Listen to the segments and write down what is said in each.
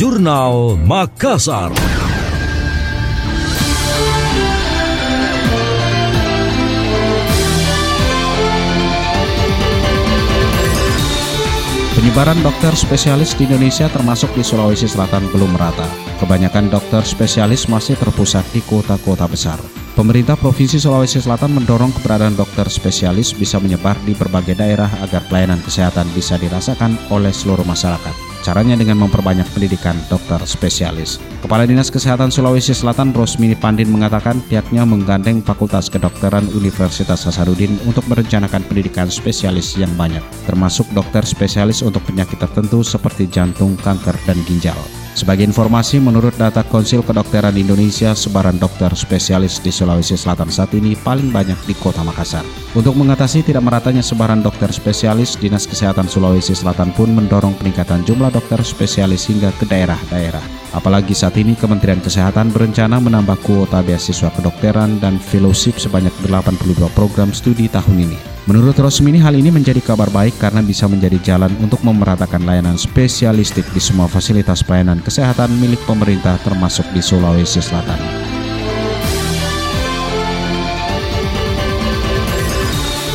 Jurnal Makassar. Penyebaran dokter spesialis di Indonesia termasuk di Sulawesi Selatan belum merata. Kebanyakan dokter spesialis masih terpusat di kota-kota besar. Pemerintah Provinsi Sulawesi Selatan mendorong keberadaan dokter spesialis bisa menyebar di berbagai daerah agar pelayanan kesehatan bisa dirasakan oleh seluruh masyarakat. Caranya dengan memperbanyak pendidikan dokter spesialis. Kepala Dinas Kesehatan Sulawesi Selatan Rosmini Pandin mengatakan pihaknya menggandeng Fakultas Kedokteran Universitas Hasanuddin untuk merencanakan pendidikan spesialis yang banyak, termasuk dokter spesialis untuk penyakit tertentu seperti jantung, kanker, dan ginjal. Sebagai informasi, menurut data Konsil Kedokteran Indonesia, sebaran dokter spesialis di Sulawesi Selatan saat ini paling banyak di Kota Makassar. Untuk mengatasi tidak meratanya sebaran dokter spesialis, Dinas Kesehatan Sulawesi Selatan pun mendorong peningkatan jumlah dokter spesialis hingga ke daerah-daerah. Apalagi saat ini Kementerian Kesehatan berencana menambah kuota beasiswa kedokteran dan fellowship sebanyak 82 program studi tahun ini. Menurut Rosmini hal ini menjadi kabar baik karena bisa menjadi jalan untuk memeratakan layanan spesialistik di semua fasilitas pelayanan kesehatan milik pemerintah termasuk di Sulawesi Selatan.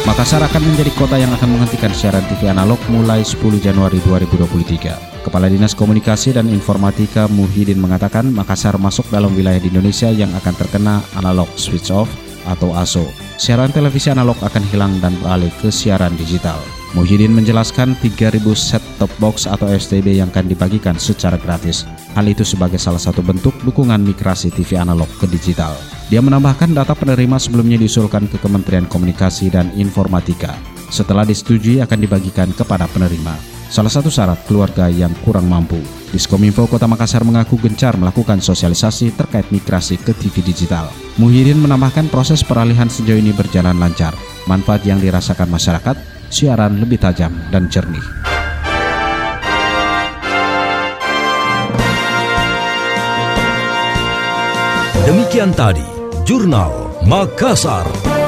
Makassar akan menjadi kota yang akan menghentikan siaran TV analog mulai 10 Januari 2023. Kepala Dinas Komunikasi dan Informatika Muhyiddin mengatakan Makassar masuk dalam wilayah di Indonesia yang akan terkena analog switch off atau ASO. Siaran televisi analog akan hilang dan beralih ke siaran digital. Muhyiddin menjelaskan 3.000 set-top box atau STB yang akan dibagikan secara gratis. Hal itu sebagai salah satu bentuk dukungan migrasi TV analog ke digital. Dia menambahkan data penerima sebelumnya diusulkan ke Kementerian Komunikasi dan Informatika. Setelah disetujui akan dibagikan kepada penerima. Salah satu syarat keluarga yang kurang mampu. Diskominfo Kota Makassar mengaku gencar melakukan sosialisasi terkait migrasi ke TV digital. Muhyiddin menambahkan proses peralihan sejauh ini berjalan lancar. Manfaat yang dirasakan masyarakat, siaran lebih tajam dan jernih. Demikian tadi, Jurnal Makassar.